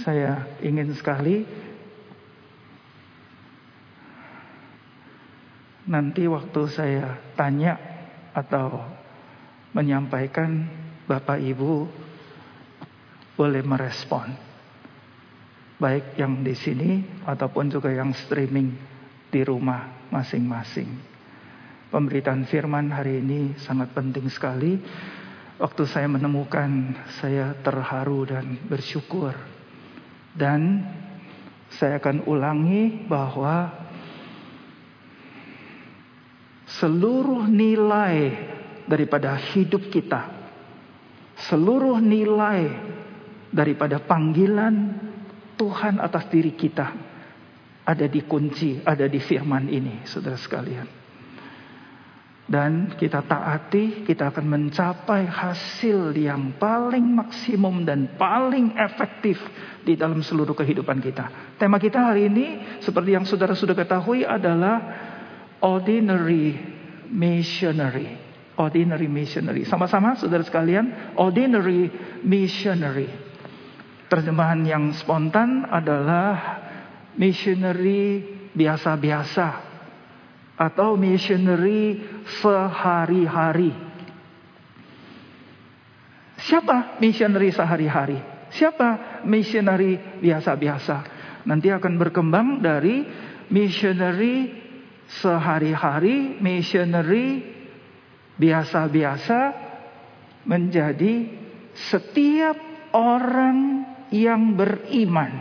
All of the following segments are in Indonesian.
Saya ingin sekali nanti waktu saya tanya atau menyampaikan Bapak Ibu boleh merespon. Baik yang di sini ataupun juga yang streaming di rumah masing-masing. Pemberitaan firman hari ini sangat penting sekali. Waktu saya menemukan saya terharu dan bersyukur. Dan saya akan ulangi bahwa seluruh nilai daripada hidup kita, seluruh nilai daripada panggilan Tuhan atas diri kita ada di kunci, ada di firman ini, saudara sekalian. Dan kita taati, kita akan mencapai hasil yang paling maksimum dan paling efektif di dalam seluruh kehidupan kita. Tema kita hari ini, seperti yang saudara sudah ketahui, adalah ordinary missionary. Ordinary missionary. Sama-sama saudara sekalian, ordinary missionary. Terjemahan yang spontan adalah missionary biasa-biasa atau missionary sehari-hari. Siapa missionary sehari-hari? Siapa missionary biasa-biasa? Nanti akan berkembang dari missionary sehari-hari, missionary biasa-biasa menjadi setiap orang yang beriman,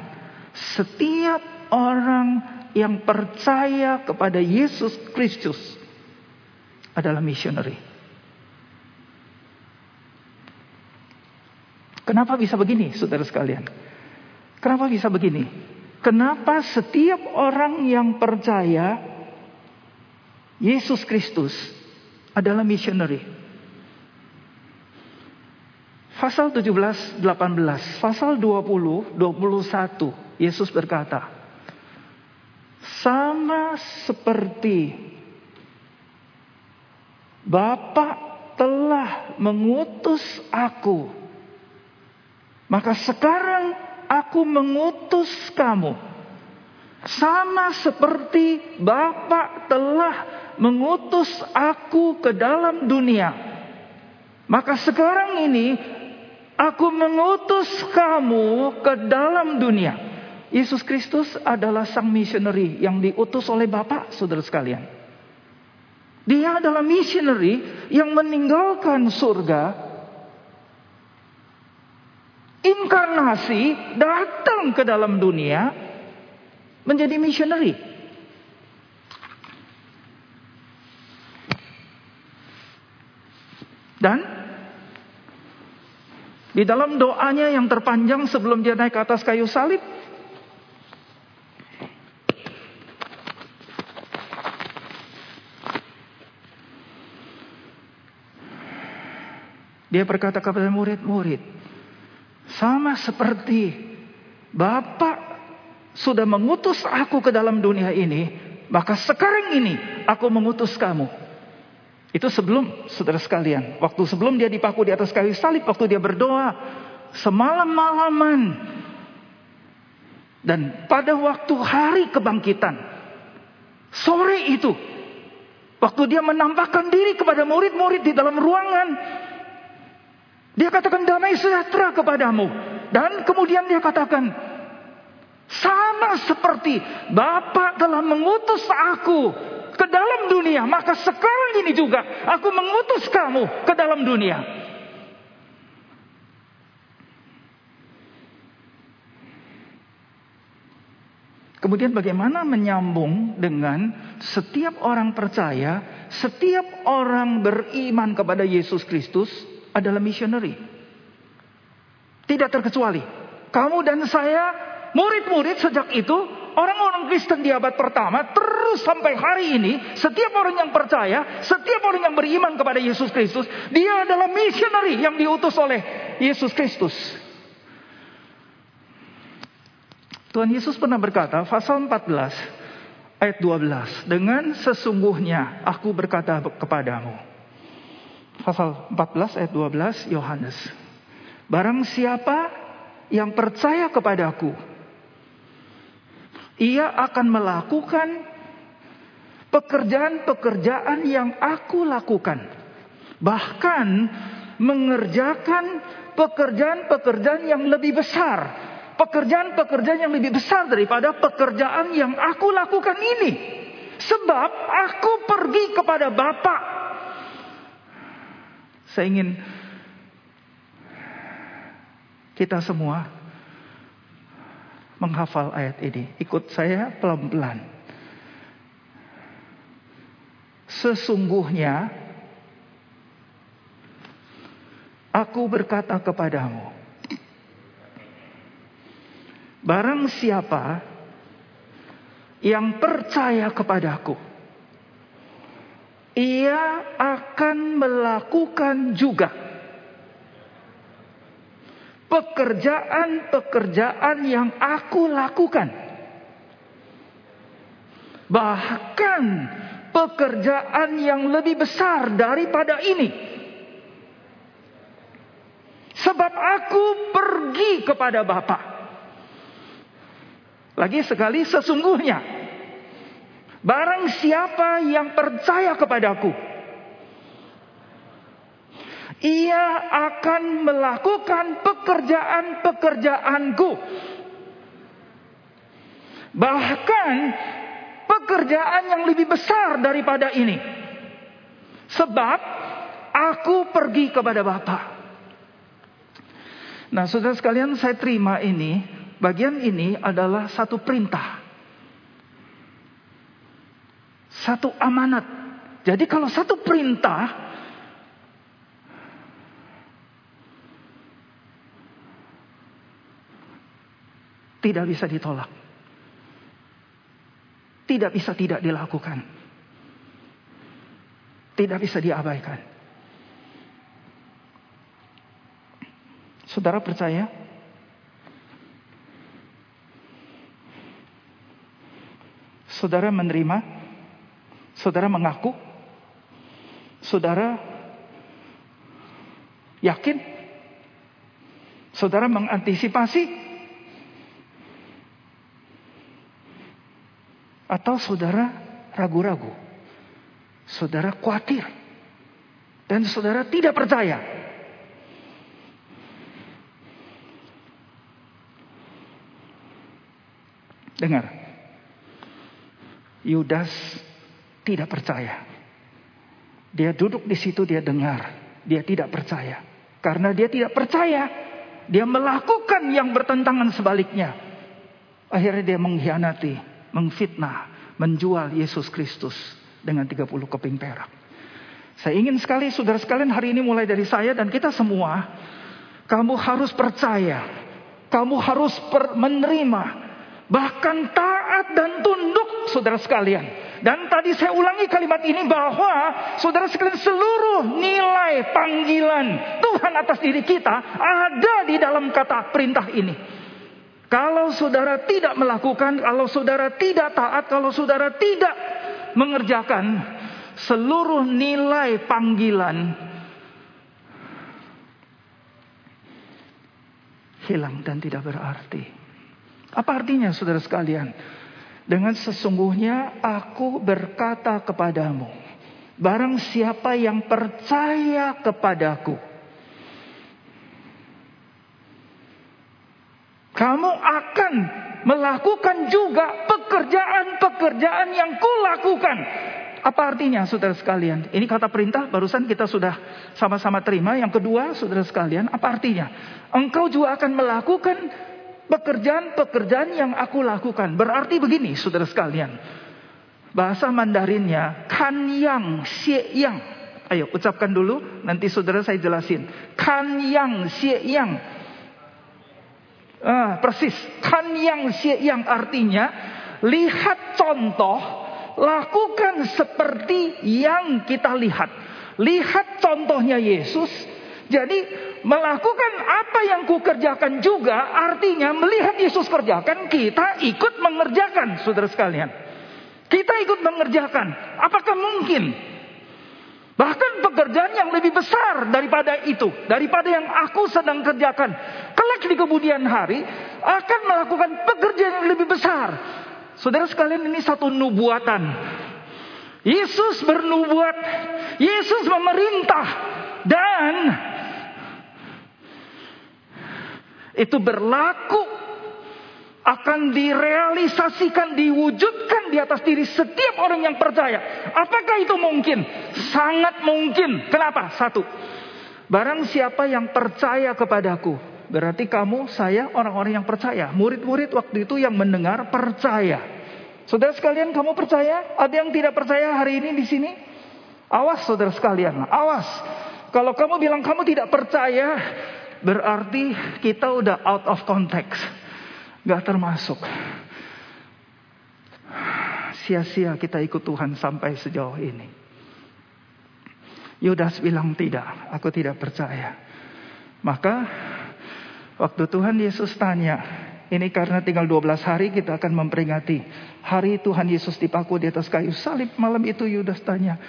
setiap orang yang percaya kepada Yesus Kristus adalah missionary. Kenapa bisa begini, saudara sekalian? Kenapa bisa begini? Kenapa setiap orang yang percaya Yesus Kristus adalah missionary. Pasal 17, 18, pasal 20, 21, Yesus berkata, sama seperti Bapa telah mengutus aku, maka sekarang aku mengutus kamu. Sama seperti Bapa telah mengutus aku ke dalam dunia. Maka sekarang ini aku mengutus kamu ke dalam dunia. Yesus Kristus adalah sang missionary yang diutus oleh Bapa, saudara sekalian. Dia adalah missionary yang meninggalkan surga, inkarnasi, datang ke dalam dunia, menjadi missionary. Dan di dalam doanya yang terpanjang sebelum dia naik ke atas kayu salib, dia berkata kepada murid-murid, sama seperti Bapak sudah mengutus aku ke dalam dunia ini, maka sekarang ini aku mengutus kamu. Itu sebelum saudara sekalian, waktu sebelum dia dipaku di atas kayu salib, waktu dia berdoa semalam-malaman. Dan pada waktu hari kebangkitan, sore itu, waktu dia menampakkan diri kepada murid-murid di dalam ruangan, dia katakan damai sejahtera kepadamu. Dan kemudian dia katakan, sama seperti Bapak telah mengutus aku ke dalam dunia, maka sekarang ini juga aku mengutus kamu ke dalam dunia. Kemudian bagaimana menyambung dengan setiap orang percaya, setiap orang beriman kepada Yesus Kristus adalah missionary. Tidak terkecuali. Kamu dan saya murid-murid sejak itu orang-orang Kristen di abad pertama terus sampai hari ini setiap orang yang percaya, setiap orang yang beriman kepada Yesus Kristus, dia adalah missionary yang diutus oleh Yesus Kristus. Tuhan Yesus pernah berkata, pasal 14 ayat 12, dengan sesungguhnya aku berkata kepadamu. Pasal 14 ayat 12 Yohanes. Barang siapa yang percaya kepadaku, ia akan melakukan pekerjaan-pekerjaan yang aku lakukan. Bahkan mengerjakan pekerjaan-pekerjaan yang lebih besar. Pekerjaan-pekerjaan yang lebih besar daripada pekerjaan yang aku lakukan ini. Sebab aku pergi kepada Bapa. Saya ingin kita semua menghafal ayat ini. Ikut saya pelan-pelan. Sesungguhnya aku berkata kepadamu, barang siapa yang percaya kepadaku, ia akan melakukan juga pekerjaan-pekerjaan yang aku lakukan. Bahkan pekerjaan yang lebih besar daripada ini. Sebab aku pergi kepada Bapa. Lagi sekali sesungguhnya barang siapa yang percaya kepadaku ia akan melakukan pekerjaan-pekerjaanku. Bahkan pekerjaan yang lebih besar daripada ini. Sebab aku pergi kepada Bapa. Nah, saudara sekalian, saya terima ini. Bagian ini adalah satu perintah. Satu amanat. Jadi kalau satu perintah Tidak bisa ditolak. Tidak bisa tidak dilakukan. Tidak bisa diabaikan. Saudara percaya? Saudara menerima? Saudara mengaku? Saudara yakin? Saudara mengantisipasi? Atau saudara ragu-ragu. Saudara khawatir. Dan saudara tidak percaya. Dengar. Yudas tidak percaya. Dia duduk di situ, dia dengar. Dia tidak percaya. Karena dia tidak percaya, dia melakukan yang bertentangan sebaliknya. Akhirnya dia mengkhianati mengfitnah, menjual Yesus Kristus dengan 30 keping perak. Saya ingin sekali saudara sekalian hari ini mulai dari saya dan kita semua, kamu harus percaya, kamu harus menerima, bahkan taat dan tunduk saudara sekalian. Dan tadi saya ulangi kalimat ini bahwa saudara sekalian seluruh nilai panggilan Tuhan atas diri kita ada di dalam kata perintah ini. Kalau saudara tidak melakukan, kalau saudara tidak taat, kalau saudara tidak mengerjakan seluruh nilai panggilan hilang dan tidak berarti. Apa artinya saudara sekalian? Dengan sesungguhnya aku berkata kepadamu, barang siapa yang percaya kepadaku, kamu akan melakukan juga pekerjaan-pekerjaan yang kulakukan. Apa artinya saudara sekalian? Ini kata perintah barusan kita sudah sama-sama terima. Yang kedua saudara sekalian apa artinya? Engkau juga akan melakukan pekerjaan-pekerjaan yang aku lakukan. Berarti begini saudara sekalian. Bahasa Mandarinnya kan yang xie yang. Ayo ucapkan dulu nanti saudara saya jelasin. Kan yang xie yang Ah, persis. Kan yang yang artinya lihat contoh, lakukan seperti yang kita lihat. Lihat contohnya Yesus. Jadi melakukan apa yang kukerjakan juga artinya melihat Yesus kerjakan kita ikut mengerjakan saudara sekalian. Kita ikut mengerjakan. Apakah mungkin Bahkan pekerjaan yang lebih besar daripada itu, daripada yang aku sedang kerjakan. Kelak di kemudian hari akan melakukan pekerjaan yang lebih besar. Saudara sekalian ini satu nubuatan. Yesus bernubuat, Yesus memerintah dan itu berlaku akan direalisasikan, diwujudkan di atas diri setiap orang yang percaya. Apakah itu mungkin? Sangat mungkin. Kenapa? Satu, barang siapa yang percaya kepadaku, berarti kamu, saya, orang-orang yang percaya. Murid-murid waktu itu yang mendengar percaya. Saudara sekalian, kamu percaya? Ada yang tidak percaya hari ini di sini? Awas, saudara sekalian, awas. Kalau kamu bilang kamu tidak percaya, berarti kita udah out of context. Gak termasuk. Sia-sia kita ikut Tuhan sampai sejauh ini. Yudas bilang tidak, aku tidak percaya. Maka waktu Tuhan Yesus tanya, ini karena tinggal 12 hari kita akan memperingati hari Tuhan Yesus dipaku di atas kayu salib. Malam itu Yudas tanya,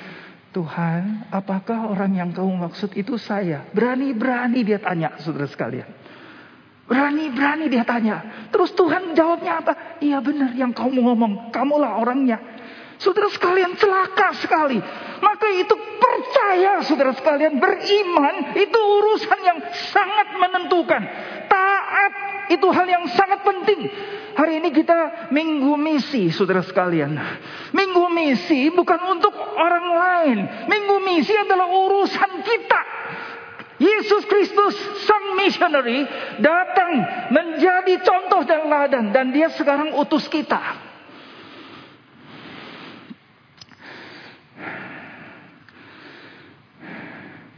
Tuhan, apakah orang yang kau maksud itu saya? Berani-berani dia tanya, saudara sekalian. Berani-berani dia tanya. Terus Tuhan jawabnya apa? Iya benar yang kamu ngomong. Kamulah orangnya. Saudara sekalian celaka sekali. Maka itu percaya saudara sekalian. Beriman itu urusan yang sangat menentukan. Itu hal yang sangat penting. Hari ini kita minggu misi saudara sekalian. Minggu misi bukan untuk orang lain. Minggu misi adalah urusan kita. Yesus Kristus sang missionary datang menjadi contoh dan ladan dan dia sekarang utus kita.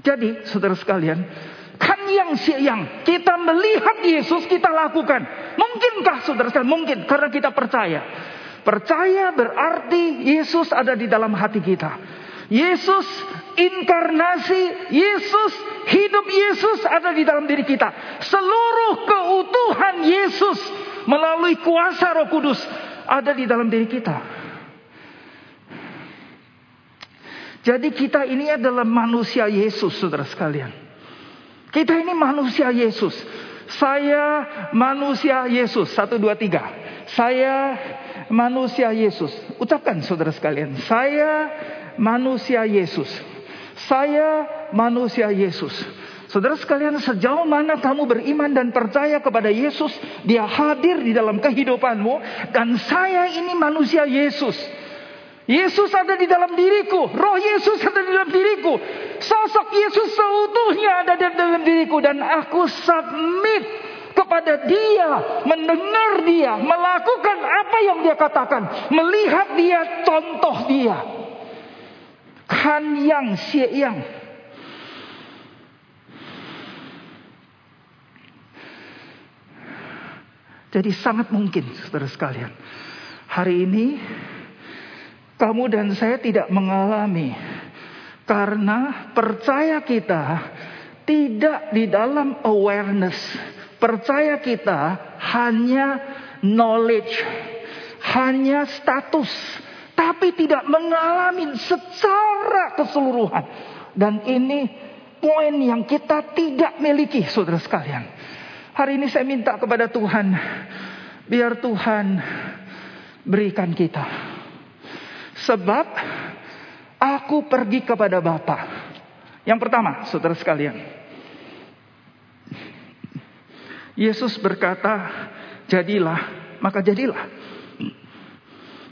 Jadi, saudara sekalian, kan yang siang kita melihat Yesus kita lakukan. Mungkinkah saudara sekalian? Mungkin karena kita percaya. Percaya berarti Yesus ada di dalam hati kita. Yesus inkarnasi, Yesus hidup Yesus ada di dalam diri kita. Seluruh keutuhan Yesus melalui kuasa Roh Kudus ada di dalam diri kita. Jadi kita ini adalah manusia Yesus, saudara sekalian. Kita ini manusia Yesus. Saya manusia Yesus. Satu, dua, tiga. Saya manusia Yesus. Ucapkan saudara sekalian. Saya manusia Yesus. Saya manusia Yesus. Saudara sekalian, sejauh mana kamu beriman dan percaya kepada Yesus, Dia hadir di dalam kehidupanmu, dan saya ini manusia Yesus. Yesus ada di dalam diriku, Roh Yesus ada di dalam diriku, sosok Yesus seutuhnya ada di dalam diriku, dan aku submit kepada Dia, mendengar Dia, melakukan apa yang Dia katakan, melihat Dia, contoh Dia. Kan yang xie yang. Jadi sangat mungkin saudara sekalian. Hari ini kamu dan saya tidak mengalami karena percaya kita tidak di dalam awareness. Percaya kita hanya knowledge, hanya status, tapi tidak mengalami secara keseluruhan. Dan ini poin yang kita tidak miliki, saudara sekalian. Hari ini saya minta kepada Tuhan, biar Tuhan berikan kita. Sebab aku pergi kepada Bapa. Yang pertama, saudara sekalian. Yesus berkata, jadilah, maka jadilah.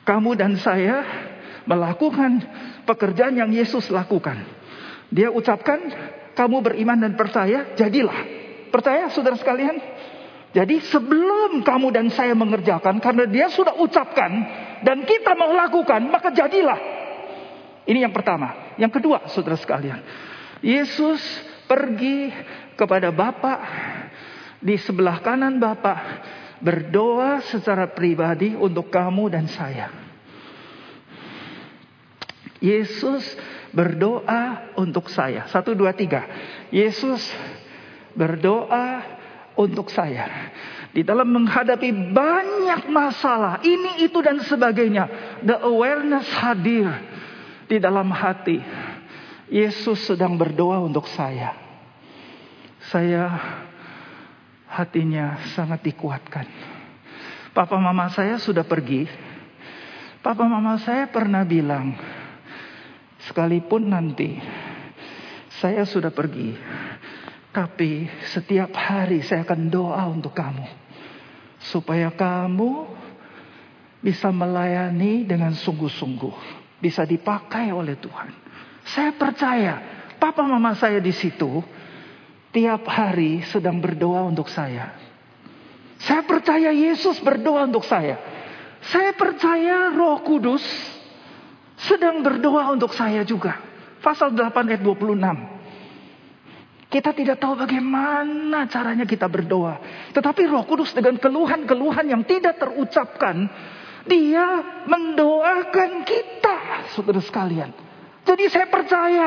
Kamu dan saya melakukan pekerjaan yang Yesus lakukan. Dia ucapkan, kamu beriman dan percaya, jadilah. Percaya saudara sekalian? Jadi sebelum kamu dan saya mengerjakan, karena dia sudah ucapkan, dan kita mau lakukan, maka jadilah. Ini yang pertama. Yang kedua, saudara sekalian. Yesus pergi kepada Bapak di sebelah kanan Bapak berdoa secara pribadi untuk kamu dan saya. Yesus berdoa untuk saya. Satu, dua, tiga. Yesus berdoa untuk saya. Di dalam menghadapi banyak masalah. Ini, itu, dan sebagainya. The awareness hadir di dalam hati. Yesus sedang berdoa untuk saya. Saya hatinya sangat dikuatkan. Papa mama saya sudah pergi. Papa mama saya pernah bilang, sekalipun nanti saya sudah pergi, tapi setiap hari saya akan doa untuk kamu. Supaya kamu bisa melayani dengan sungguh-sungguh. Bisa dipakai oleh Tuhan. Saya percaya papa mama saya di situ tiap hari sedang berdoa untuk saya. Saya percaya Yesus berdoa untuk saya. Saya percaya Roh Kudus sedang berdoa untuk saya juga. Pasal 8 ayat 26. Kita tidak tahu bagaimana caranya kita berdoa. Tetapi roh kudus dengan keluhan-keluhan yang tidak terucapkan. Dia mendoakan kita, saudara sekalian. Jadi saya percaya.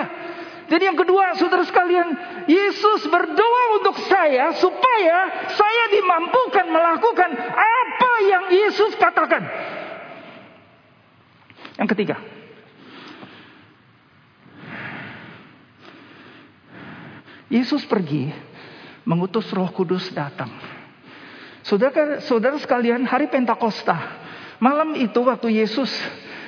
Jadi yang kedua, saudara sekalian. Yesus berdoa untuk saya supaya saya dimampukan melakukan apa yang Yesus katakan. Yang ketiga, Yesus pergi mengutus Roh Kudus datang. Saudara, saudara sekalian, hari Pentakosta, malam itu waktu Yesus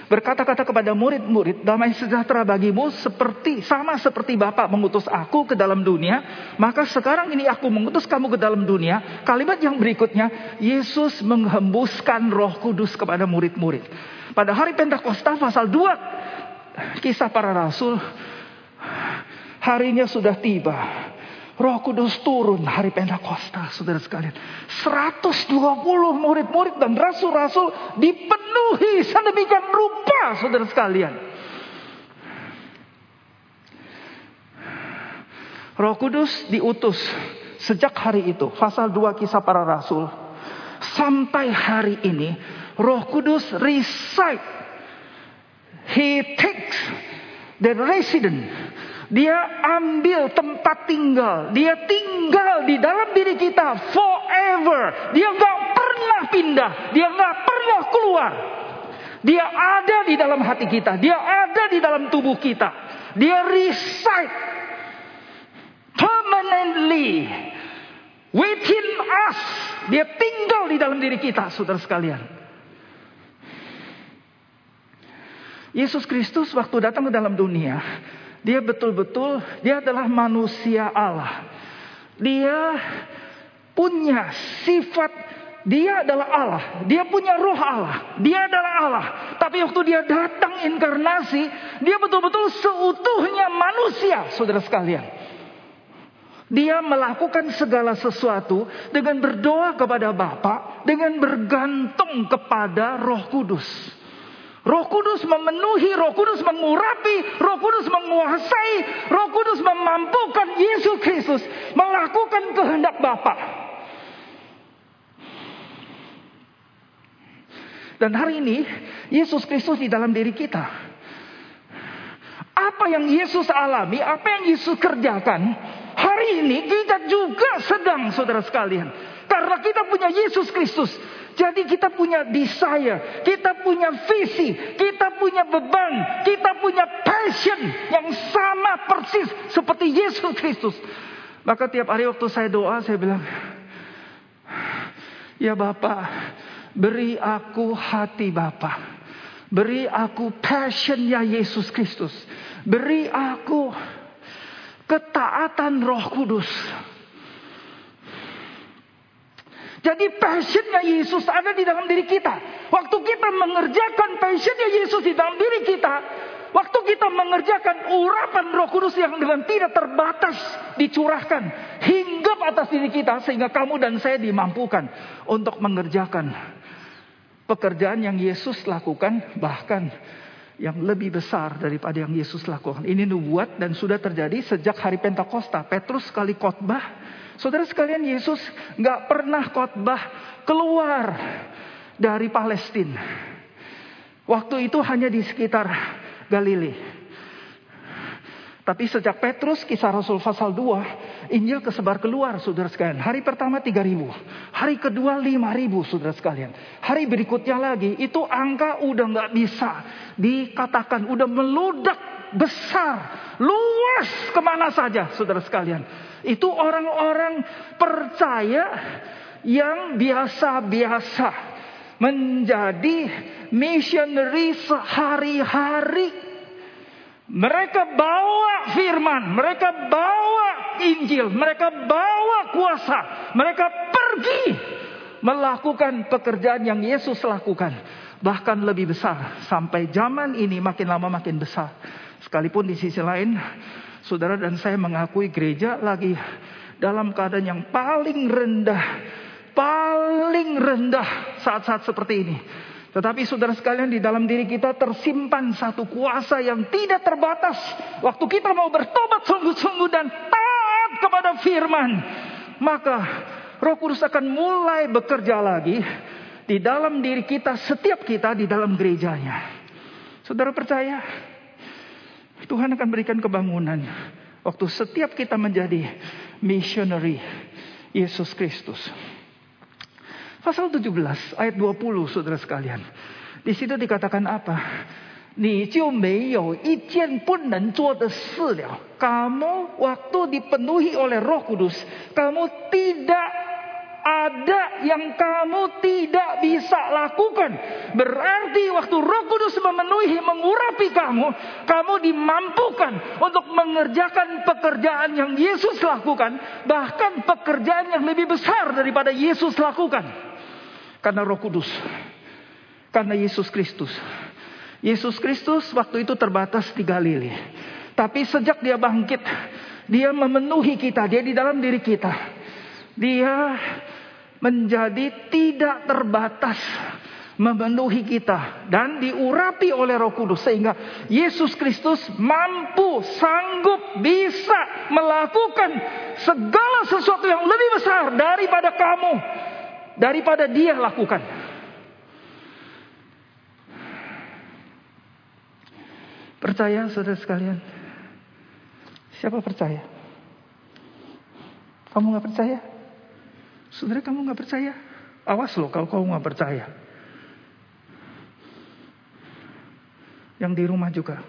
berkata-kata kepada murid-murid, damai sejahtera bagimu seperti sama seperti Bapa mengutus aku ke dalam dunia, maka sekarang ini aku mengutus kamu ke dalam dunia. Kalimat yang berikutnya, Yesus menghembuskan Roh Kudus kepada murid-murid. Pada hari Pentakosta pasal 2 kisah para rasul Harinya sudah tiba. Roh Kudus turun hari Pentakosta, saudara sekalian. 120 murid-murid dan rasul-rasul dipenuhi sedemikian rupa, saudara sekalian. Roh Kudus diutus sejak hari itu, pasal 2 kisah para rasul. Sampai hari ini, Roh Kudus reside. He takes the resident dia ambil tempat tinggal. Dia tinggal di dalam diri kita forever. Dia nggak pernah pindah. Dia nggak pernah keluar. Dia ada di dalam hati kita. Dia ada di dalam tubuh kita. Dia reside permanently within us. Dia tinggal di dalam diri kita, saudara sekalian. Yesus Kristus waktu datang ke dalam dunia, dia betul-betul dia adalah manusia Allah. Dia punya sifat dia adalah Allah. Dia punya roh Allah. Dia adalah Allah. Tapi waktu dia datang inkarnasi, dia betul-betul seutuhnya manusia, saudara sekalian. Dia melakukan segala sesuatu dengan berdoa kepada Bapa, dengan bergantung kepada Roh Kudus. Roh Kudus memenuhi, Roh Kudus mengurapi, Roh Kudus menguasai, Roh Kudus memampukan Yesus Kristus melakukan kehendak Bapa. Dan hari ini Yesus Kristus di dalam diri kita. Apa yang Yesus alami, apa yang Yesus kerjakan, hari ini kita juga sedang saudara sekalian. Karena kita punya Yesus Kristus jadi kita punya desire, kita punya visi, kita punya beban, kita punya passion yang sama persis seperti Yesus Kristus. Maka tiap hari waktu saya doa saya bilang, Ya Bapak, beri aku hati Bapak. Beri aku passionnya Yesus Kristus. Beri aku ketaatan roh kudus. Jadi passionnya Yesus ada di dalam diri kita. Waktu kita mengerjakan passionnya Yesus di dalam diri kita. Waktu kita mengerjakan urapan roh kudus yang dengan tidak terbatas dicurahkan. Hingga atas diri kita. Sehingga kamu dan saya dimampukan untuk mengerjakan pekerjaan yang Yesus lakukan. Bahkan yang lebih besar daripada yang Yesus lakukan. Ini nubuat dan sudah terjadi sejak hari Pentakosta. Petrus sekali khotbah Saudara sekalian Yesus nggak pernah khotbah keluar dari Palestina. Waktu itu hanya di sekitar Galilea. Tapi sejak Petrus kisah Rasul pasal 2 Injil kesebar keluar saudara sekalian Hari pertama 3000 Hari kedua 5000 saudara sekalian Hari berikutnya lagi itu angka udah nggak bisa dikatakan Udah meludak besar, luas ke mana saja, saudara sekalian. Itu orang-orang percaya yang biasa-biasa menjadi missionary sehari-hari. Mereka bawa firman, mereka bawa Injil, mereka bawa kuasa, mereka pergi melakukan pekerjaan yang Yesus lakukan. Bahkan lebih besar. Sampai zaman ini makin lama makin besar. Sekalipun di sisi lain, saudara dan saya mengakui gereja lagi dalam keadaan yang paling rendah. Paling rendah saat-saat seperti ini. Tetapi saudara sekalian di dalam diri kita tersimpan satu kuasa yang tidak terbatas. Waktu kita mau bertobat sungguh-sungguh dan taat kepada firman. Maka roh kudus akan mulai bekerja lagi di dalam diri kita, setiap kita di dalam gerejanya. Saudara percaya? Tuhan akan berikan kebangunan. Waktu setiap kita menjadi missionary Yesus Kristus. Pasal 17 ayat 20 saudara sekalian. Di situ dikatakan apa? Kamu waktu dipenuhi oleh Roh Kudus, kamu tidak ada yang kamu tidak bisa lakukan. Berarti waktu Roh Kudus memenuhi, mengurapi kamu, kamu dimampukan untuk mengerjakan pekerjaan yang Yesus lakukan, bahkan pekerjaan yang lebih besar daripada Yesus lakukan. Karena Roh Kudus. Karena Yesus Kristus. Yesus Kristus waktu itu terbatas di Galilea. Tapi sejak dia bangkit, dia memenuhi kita, dia di dalam diri kita. Dia menjadi tidak terbatas memenuhi kita dan diurapi oleh Roh Kudus sehingga Yesus Kristus mampu, sanggup, bisa melakukan segala sesuatu yang lebih besar daripada kamu, daripada Dia lakukan. Percaya saudara sekalian? Siapa percaya? Kamu nggak percaya? Saudara kamu nggak percaya? Awas loh kalau kamu nggak percaya. Yang di rumah juga.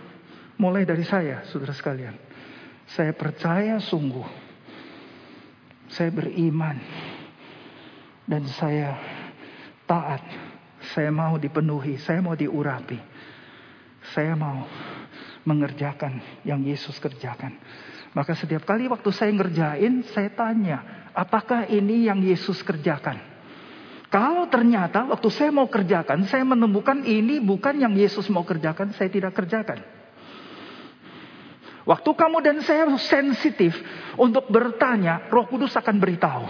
Mulai dari saya, saudara sekalian. Saya percaya sungguh. Saya beriman. Dan saya taat. Saya mau dipenuhi. Saya mau diurapi. Saya mau mengerjakan yang Yesus kerjakan. Maka setiap kali waktu saya ngerjain, saya tanya, apakah ini yang Yesus kerjakan? Kalau ternyata waktu saya mau kerjakan, saya menemukan ini bukan yang Yesus mau kerjakan, saya tidak kerjakan. Waktu kamu dan saya sensitif untuk bertanya, Roh Kudus akan beritahu.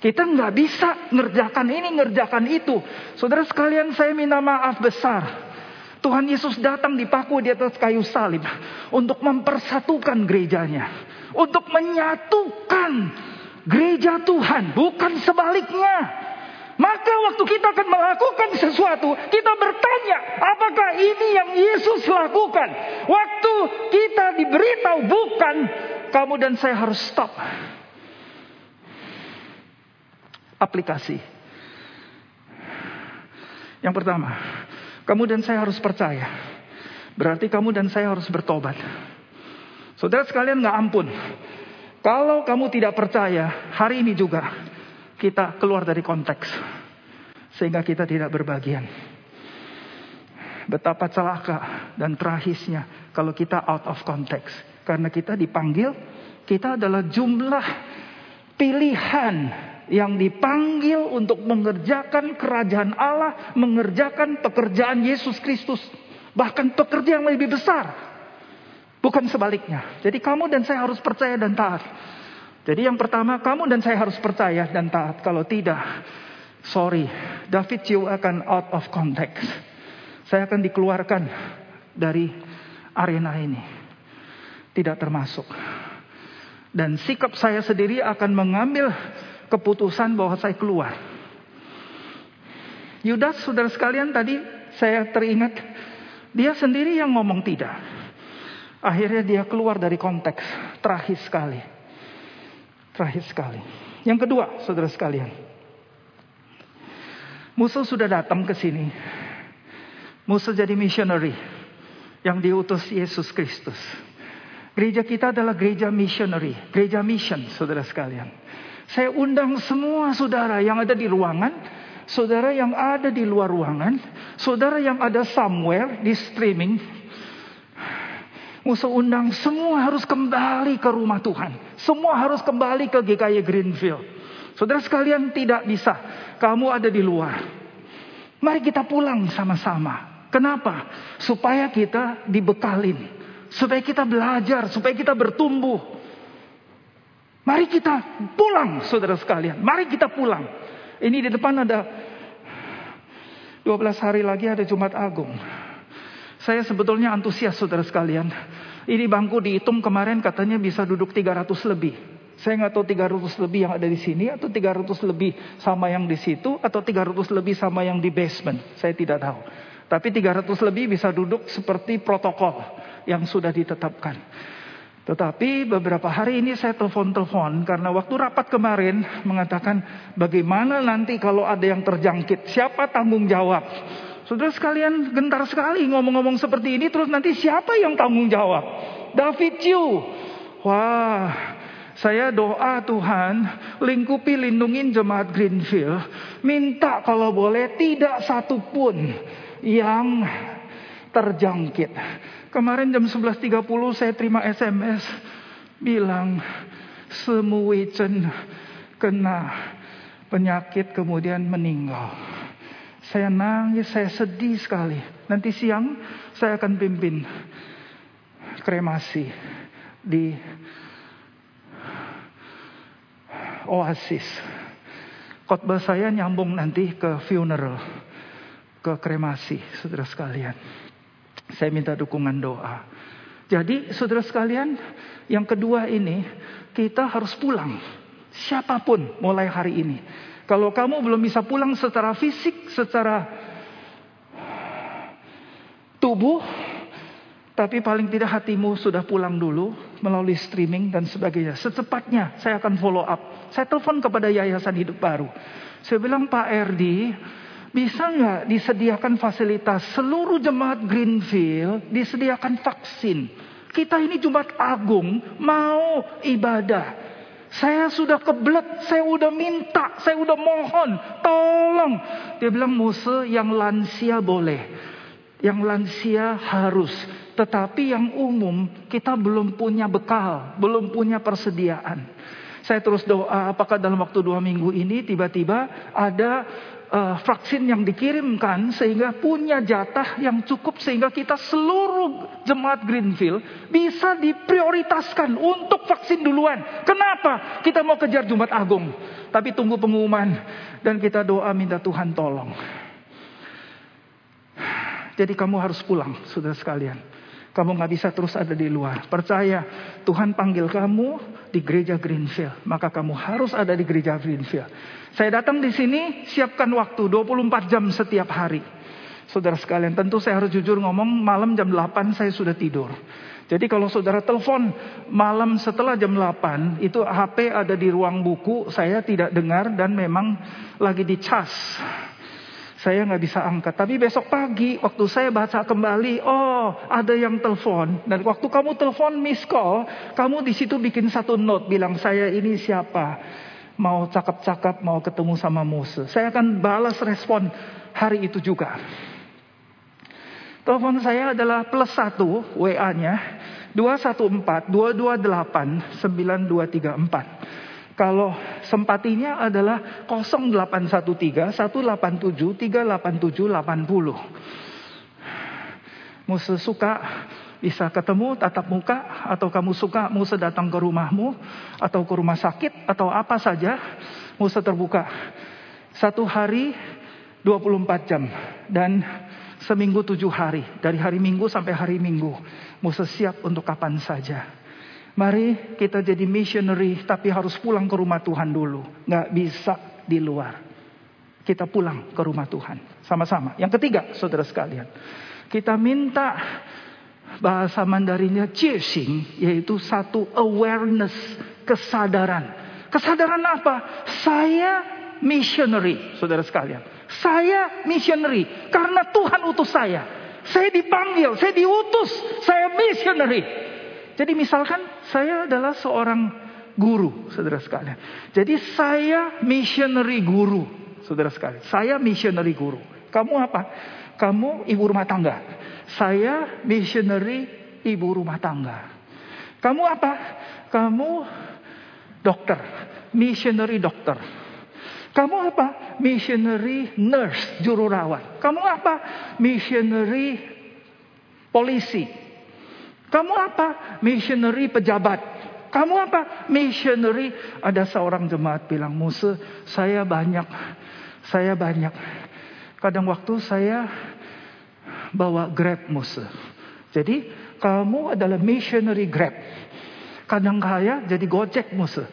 Kita nggak bisa ngerjakan ini, ngerjakan itu. Saudara sekalian, saya minta maaf besar. Tuhan Yesus datang dipaku di atas kayu salib untuk mempersatukan gerejanya, untuk menyatukan gereja Tuhan, bukan sebaliknya. Maka waktu kita akan melakukan sesuatu, kita bertanya, apakah ini yang Yesus lakukan? Waktu kita diberitahu bukan, kamu dan saya harus stop. Aplikasi. Yang pertama, kamu dan saya harus percaya. Berarti kamu dan saya harus bertobat. Saudara sekalian nggak ampun. Kalau kamu tidak percaya, hari ini juga kita keluar dari konteks. Sehingga kita tidak berbagian. Betapa celaka dan tragisnya kalau kita out of context. Karena kita dipanggil, kita adalah jumlah pilihan yang dipanggil untuk mengerjakan kerajaan Allah, mengerjakan pekerjaan Yesus Kristus. Bahkan pekerjaan yang lebih besar Bukan sebaliknya. Jadi kamu dan saya harus percaya dan taat. Jadi yang pertama kamu dan saya harus percaya dan taat. Kalau tidak, sorry, David you akan out of context. Saya akan dikeluarkan dari arena ini. Tidak termasuk. Dan sikap saya sendiri akan mengambil keputusan bahwa saya keluar. Yudas, saudara sekalian, tadi saya teringat, dia sendiri yang ngomong tidak. Akhirnya dia keluar dari konteks. Terakhir sekali. Terakhir sekali. Yang kedua, saudara sekalian. Musuh sudah datang ke sini. Musuh jadi missionary. yang diutus Yesus Kristus. Gereja kita adalah gereja missionary, gereja mission, saudara sekalian. Saya undang semua saudara yang ada di ruangan, saudara yang ada di luar ruangan, saudara yang ada somewhere di streaming. Musuh undang semua harus kembali ke rumah Tuhan. Semua harus kembali ke GKY Greenfield. Saudara sekalian tidak bisa. Kamu ada di luar. Mari kita pulang sama-sama. Kenapa? Supaya kita dibekalin supaya kita belajar, supaya kita bertumbuh. Mari kita pulang, saudara sekalian. Mari kita pulang. Ini di depan ada 12 hari lagi ada Jumat Agung. Saya sebetulnya antusias saudara sekalian. Ini bangku dihitung kemarin katanya bisa duduk 300 lebih. Saya nggak tahu 300 lebih yang ada di sini atau 300 lebih sama yang di situ atau 300 lebih sama yang di basement. Saya tidak tahu. Tapi 300 lebih bisa duduk seperti protokol yang sudah ditetapkan. Tetapi beberapa hari ini saya telepon-telepon karena waktu rapat kemarin mengatakan bagaimana nanti kalau ada yang terjangkit, siapa tanggung jawab? Saudara sekalian gentar sekali ngomong-ngomong seperti ini terus nanti siapa yang tanggung jawab? David Chiu. Wah, saya doa Tuhan lingkupi lindungin jemaat Greenfield. Minta kalau boleh tidak satu pun yang terjangkit. Kemarin jam 11.30 saya terima SMS bilang Semuwicen kena penyakit kemudian meninggal. Saya nangis, saya sedih sekali. Nanti siang saya akan pimpin kremasi di Oasis. Khotbah saya nyambung nanti ke funeral, ke kremasi, saudara sekalian. Saya minta dukungan doa. Jadi saudara sekalian, yang kedua ini kita harus pulang. Siapa pun mulai hari ini. Kalau kamu belum bisa pulang secara fisik, secara tubuh, tapi paling tidak hatimu sudah pulang dulu melalui streaming dan sebagainya. Secepatnya saya akan follow up. Saya telepon kepada Yayasan Hidup Baru. Saya bilang Pak Erdi, bisa nggak disediakan fasilitas seluruh jemaat Greenfield disediakan vaksin? Kita ini Jumat Agung mau ibadah. Saya sudah kebelet, saya udah minta, saya udah mohon, tolong. Dia bilang Musa yang lansia boleh, yang lansia harus. Tetapi yang umum kita belum punya bekal, belum punya persediaan. Saya terus doa apakah dalam waktu dua minggu ini tiba-tiba ada uh, vaksin yang dikirimkan sehingga punya jatah yang cukup sehingga kita seluruh jemaat Greenfield bisa diprioritaskan untuk vaksin duluan. Kenapa? Kita mau kejar Jumat Agung, tapi tunggu pengumuman dan kita doa minta Tuhan tolong. Jadi kamu harus pulang, saudara sekalian. Kamu nggak bisa terus ada di luar. Percaya Tuhan panggil kamu di gereja Greenfield, maka kamu harus ada di gereja Greenfield. Saya datang di sini siapkan waktu 24 jam setiap hari. Saudara sekalian, tentu saya harus jujur ngomong, malam jam 8 saya sudah tidur. Jadi kalau saudara telepon malam setelah jam 8, itu HP ada di ruang buku, saya tidak dengar dan memang lagi dicas. Saya nggak bisa angkat. Tapi besok pagi waktu saya baca kembali, oh ada yang telepon. Dan waktu kamu telepon miss call, kamu di situ bikin satu note bilang saya ini siapa. Mau cakap-cakap, mau ketemu sama Musa. Saya akan balas respon hari itu juga. Telepon saya adalah plus satu WA-nya 214 228 9234. Kalau sempatinya adalah 0813 187 387 80. Musa suka bisa ketemu tatap muka atau kamu suka Musa datang ke rumahmu atau ke rumah sakit atau apa saja Musa terbuka. Satu hari 24 jam dan seminggu tujuh hari dari hari Minggu sampai hari Minggu Musa siap untuk kapan saja. Mari kita jadi missionary tapi harus pulang ke rumah Tuhan dulu. Nggak bisa di luar. Kita pulang ke rumah Tuhan. Sama-sama. Yang ketiga saudara sekalian. Kita minta bahasa Mandarinnya chasing. Yaitu satu awareness. Kesadaran. Kesadaran apa? Saya missionary saudara sekalian. Saya missionary. Karena Tuhan utus saya. Saya dipanggil, saya diutus, saya missionary. Jadi misalkan saya adalah seorang guru, saudara sekalian. Jadi saya missionary guru, saudara sekalian. Saya missionary guru. Kamu apa? Kamu ibu rumah tangga. Saya missionary ibu rumah tangga. Kamu apa? Kamu dokter, missionary dokter. Kamu apa? Missionary nurse, juru rawat. Kamu apa? Missionary polisi. Kamu apa? Missionary pejabat. Kamu apa? Missionary. Ada seorang jemaat bilang, Musa, saya banyak. Saya banyak. Kadang waktu saya bawa grab Musa. Jadi kamu adalah missionary grab. Kadang kaya jadi gojek Musa.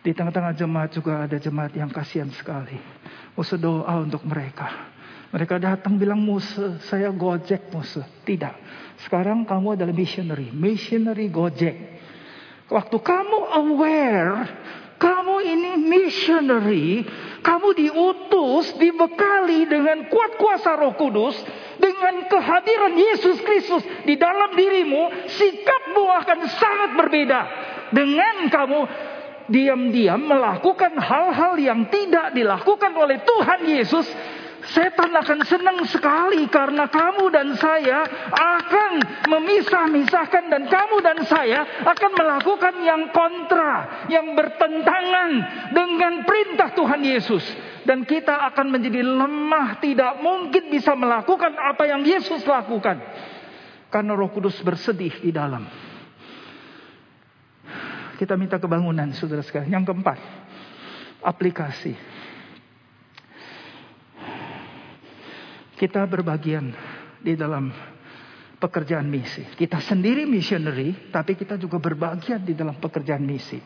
Di tengah-tengah jemaat juga ada jemaat yang kasihan sekali. Musa doa untuk mereka. Mereka datang bilang Musa, saya gojek Musa. Tidak. Sekarang kamu adalah missionary. Missionary gojek. Waktu kamu aware, kamu ini missionary, kamu diutus, dibekali dengan kuat kuasa roh kudus, dengan kehadiran Yesus Kristus di dalam dirimu, sikapmu akan sangat berbeda. Dengan kamu diam-diam melakukan hal-hal yang tidak dilakukan oleh Tuhan Yesus, setan akan senang sekali karena kamu dan saya akan memisah-misahkan dan kamu dan saya akan melakukan yang kontra, yang bertentangan dengan perintah Tuhan Yesus. Dan kita akan menjadi lemah, tidak mungkin bisa melakukan apa yang Yesus lakukan. Karena roh kudus bersedih di dalam. Kita minta kebangunan saudara sekalian. Yang keempat, aplikasi. Kita berbagian di dalam pekerjaan misi. Kita sendiri missionary, tapi kita juga berbagian di dalam pekerjaan misi.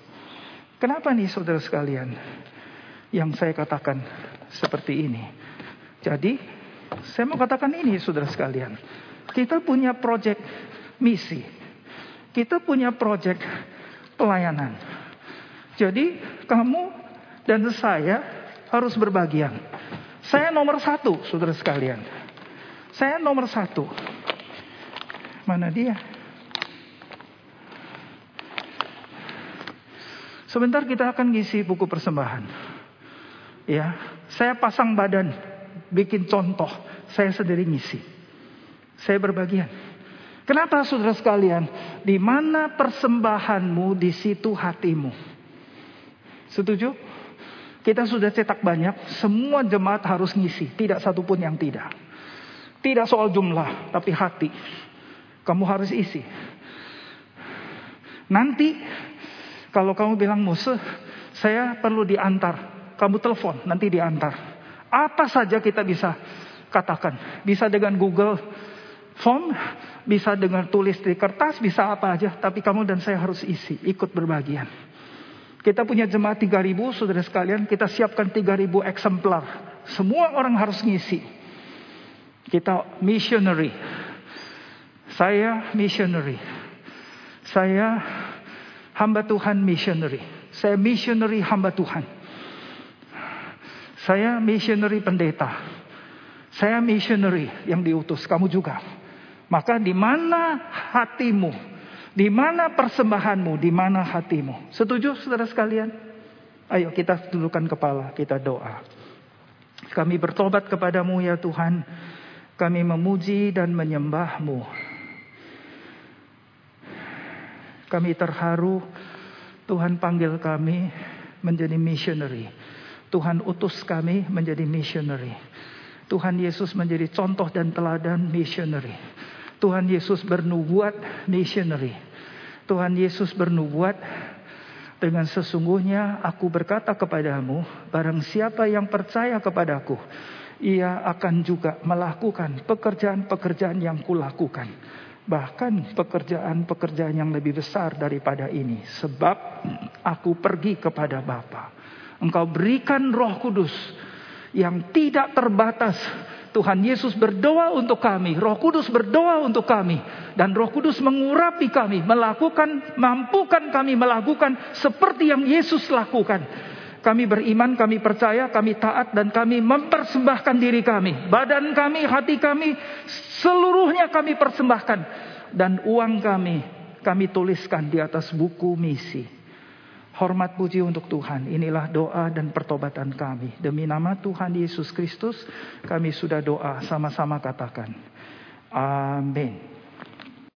Kenapa nih saudara sekalian? Yang saya katakan seperti ini. Jadi, saya mau katakan ini saudara sekalian. Kita punya proyek misi. Kita punya proyek pelayanan. Jadi kamu dan saya harus berbagian. Saya nomor satu, saudara sekalian. Saya nomor satu. Mana dia? Sebentar kita akan ngisi buku persembahan. Ya, saya pasang badan, bikin contoh. Saya sendiri ngisi. Saya berbagian. Kenapa saudara sekalian? Di mana persembahanmu, di situ hatimu. Setuju? Kita sudah cetak banyak, semua jemaat harus ngisi, tidak satupun yang tidak. Tidak soal jumlah, tapi hati. Kamu harus isi. Nanti kalau kamu bilang musuh, saya perlu diantar. Kamu telepon, nanti diantar. Apa saja kita bisa katakan. Bisa dengan Google Form, bisa dengan tulis di kertas, bisa apa aja. Tapi kamu dan saya harus isi, ikut berbagian. Kita punya jemaat 3000, saudara sekalian. Kita siapkan 3000 eksemplar. Semua orang harus ngisi. Kita missionary. Saya missionary. Saya hamba Tuhan missionary. Saya missionary hamba Tuhan. Saya missionary pendeta. Saya missionary yang diutus. Kamu juga. Maka di mana hatimu? Di mana persembahanmu? Di mana hatimu? Setuju saudara sekalian? Ayo kita tundukkan kepala, kita doa. Kami bertobat kepadamu ya Tuhan. Kami memuji dan menyembahmu. Kami terharu Tuhan panggil kami menjadi missionary. Tuhan utus kami menjadi missionary. Tuhan Yesus menjadi contoh dan teladan missionary. Tuhan Yesus bernubuat missionary. Tuhan Yesus bernubuat dengan sesungguhnya aku berkata kepadamu, barang siapa yang percaya kepadaku, ia akan juga melakukan pekerjaan-pekerjaan yang kulakukan. Bahkan pekerjaan-pekerjaan yang lebih besar daripada ini. Sebab aku pergi kepada Bapa. Engkau berikan roh kudus yang tidak terbatas Tuhan Yesus berdoa untuk kami, Roh Kudus berdoa untuk kami, dan Roh Kudus mengurapi kami, melakukan, mampukan kami melakukan seperti yang Yesus lakukan. Kami beriman, kami percaya, kami taat dan kami mempersembahkan diri kami. Badan kami, hati kami, seluruhnya kami persembahkan. Dan uang kami, kami tuliskan di atas buku misi. Hormat puji untuk Tuhan. Inilah doa dan pertobatan kami. Demi nama Tuhan Yesus Kristus, kami sudah doa sama-sama katakan. Amin.